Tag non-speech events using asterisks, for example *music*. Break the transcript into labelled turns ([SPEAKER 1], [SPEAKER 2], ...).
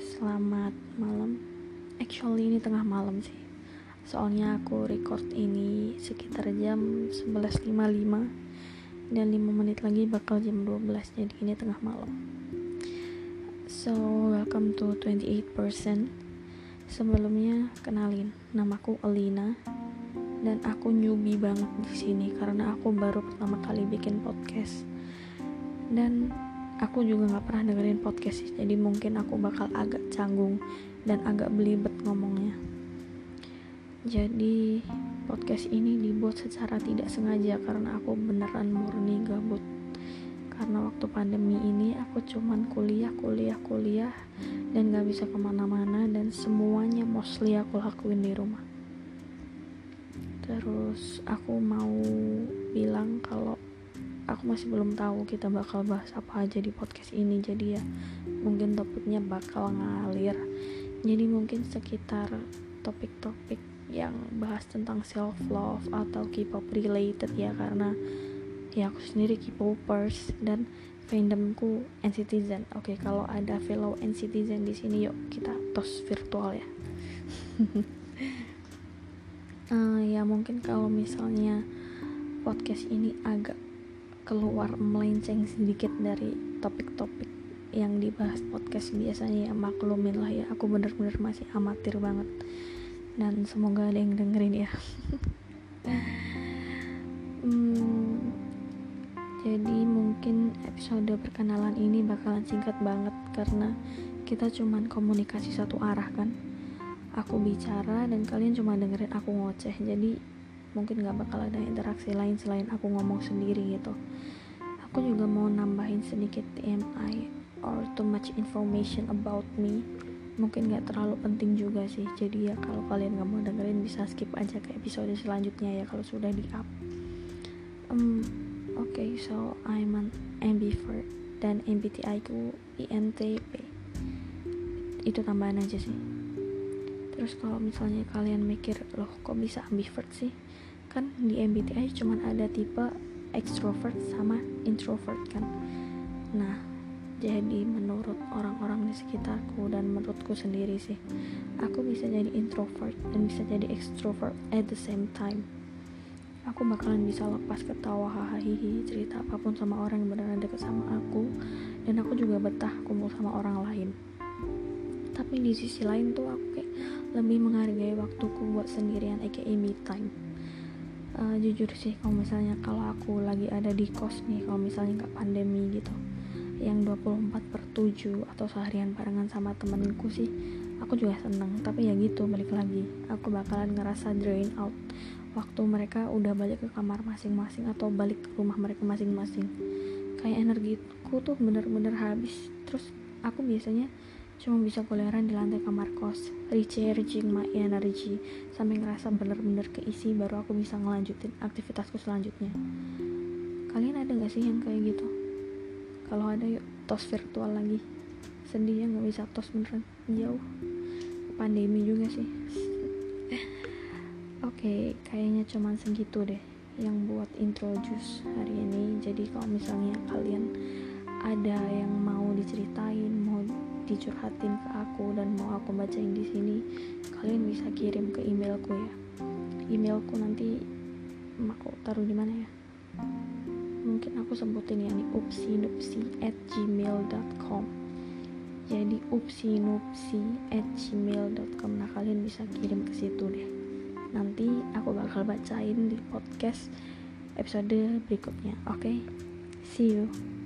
[SPEAKER 1] selamat malam. Actually ini tengah malam sih. Soalnya aku record ini sekitar jam 11.55 dan 5 menit lagi bakal jam 12 jadi ini tengah malam. So, welcome to 28%. Sebelumnya kenalin, namaku Alina dan aku newbie banget di sini karena aku baru pertama kali bikin podcast. Dan aku juga nggak pernah dengerin podcast sih jadi mungkin aku bakal agak canggung dan agak belibet ngomongnya. Jadi podcast ini dibuat secara tidak sengaja karena aku beneran murni gabut. Karena waktu pandemi ini aku cuman kuliah kuliah kuliah dan gak bisa ke mana-mana dan semuanya mostly aku lakuin di rumah. Terus aku mau bilang kalau aku masih belum tahu kita bakal bahas apa aja di podcast ini jadi ya mungkin topiknya bakal ngalir jadi mungkin sekitar topik-topik yang bahas tentang self love atau K-pop related ya karena ya aku sendiri K-popers dan fandomku NCTzen. Oke, kalau ada fellow NCTzen di sini yuk kita tos virtual ya. uh, *laughs* ya mungkin kalau misalnya podcast ini agak keluar melenceng sedikit dari topik-topik yang dibahas podcast biasanya ya. Maklumin lah ya aku bener-bener masih amatir banget. Dan semoga ada yang dengerin ya. *laughs* Hmm, jadi mungkin episode perkenalan ini bakalan singkat banget karena kita cuman komunikasi satu arah kan. Aku bicara dan kalian cuma dengerin aku ngoceh. Jadi mungkin gak bakal ada interaksi lain selain aku ngomong sendiri gitu. Aku juga mau nambahin sedikit TMI or too much information about me. Mungkin gak terlalu penting juga sih. Jadi ya kalau kalian gak mau dengerin bisa skip aja ke episode selanjutnya ya kalau sudah di up. Um, oke okay, so I'm an ambivert dan MBTI ku INTP itu tambahan aja sih terus kalau misalnya kalian mikir loh kok bisa ambivert sih? Kan di MBTI cuman ada tipe extrovert sama introvert kan. Nah jadi menurut orang-orang di sekitarku dan menurutku sendiri sih aku bisa jadi introvert dan bisa jadi extrovert at the same time. Aku bakalan bisa lepas ketawa hahaha cerita apa pun sama orang yang beneran deket sama aku dan aku juga betah kumpul sama orang lain tapi di sisi lain tuh aku kayak lebih menghargai waktuku buat sendirian aka me time. Uh, jujur sih kalau misalnya kalau aku lagi ada di kos nih kalau misalnya nggak pandemi gitu yang 24 per 7 atau seharian barengan sama temenku sih aku juga seneng. Tapi ya gitu balik lagi aku bakalan ngerasa drain out. Waktu mereka udah balik ke kamar masing-masing atau balik ke rumah mereka masing-masing. Kayak energiku tuh bener-bener habis. Terus aku biasanya cuma bisa kuliaran di lantai kamar kos. Recharging my energy. Sampai ngerasa bener-bener keisi baru aku bisa ngelanjutin aktivitasku selanjutnya. Kalian ada gak sih yang kayak gitu? Kalau ada yuk tos virtual lagi. Sedih ya nggak bisa tos beneran. Jauh. Pandemi juga sih. *laughs* Oke okay, kayaknya cuma segitu deh yang buat introduce hari ini. Jadi kalau misalnya kalian dicurhatin ke aku dan mau aku bacain di sini kalian bisa kirim ke emailku ya. Emailku nanti aku taruh di mana ya? Mungkin aku sebutin ya nih upsinupsi at gmail.com jadi upsinupsi at gmail.com nah kalian bisa kirim ke situ deh. Nanti aku bakal bacain di podcast episode berikutnya. Oke? Okay? see you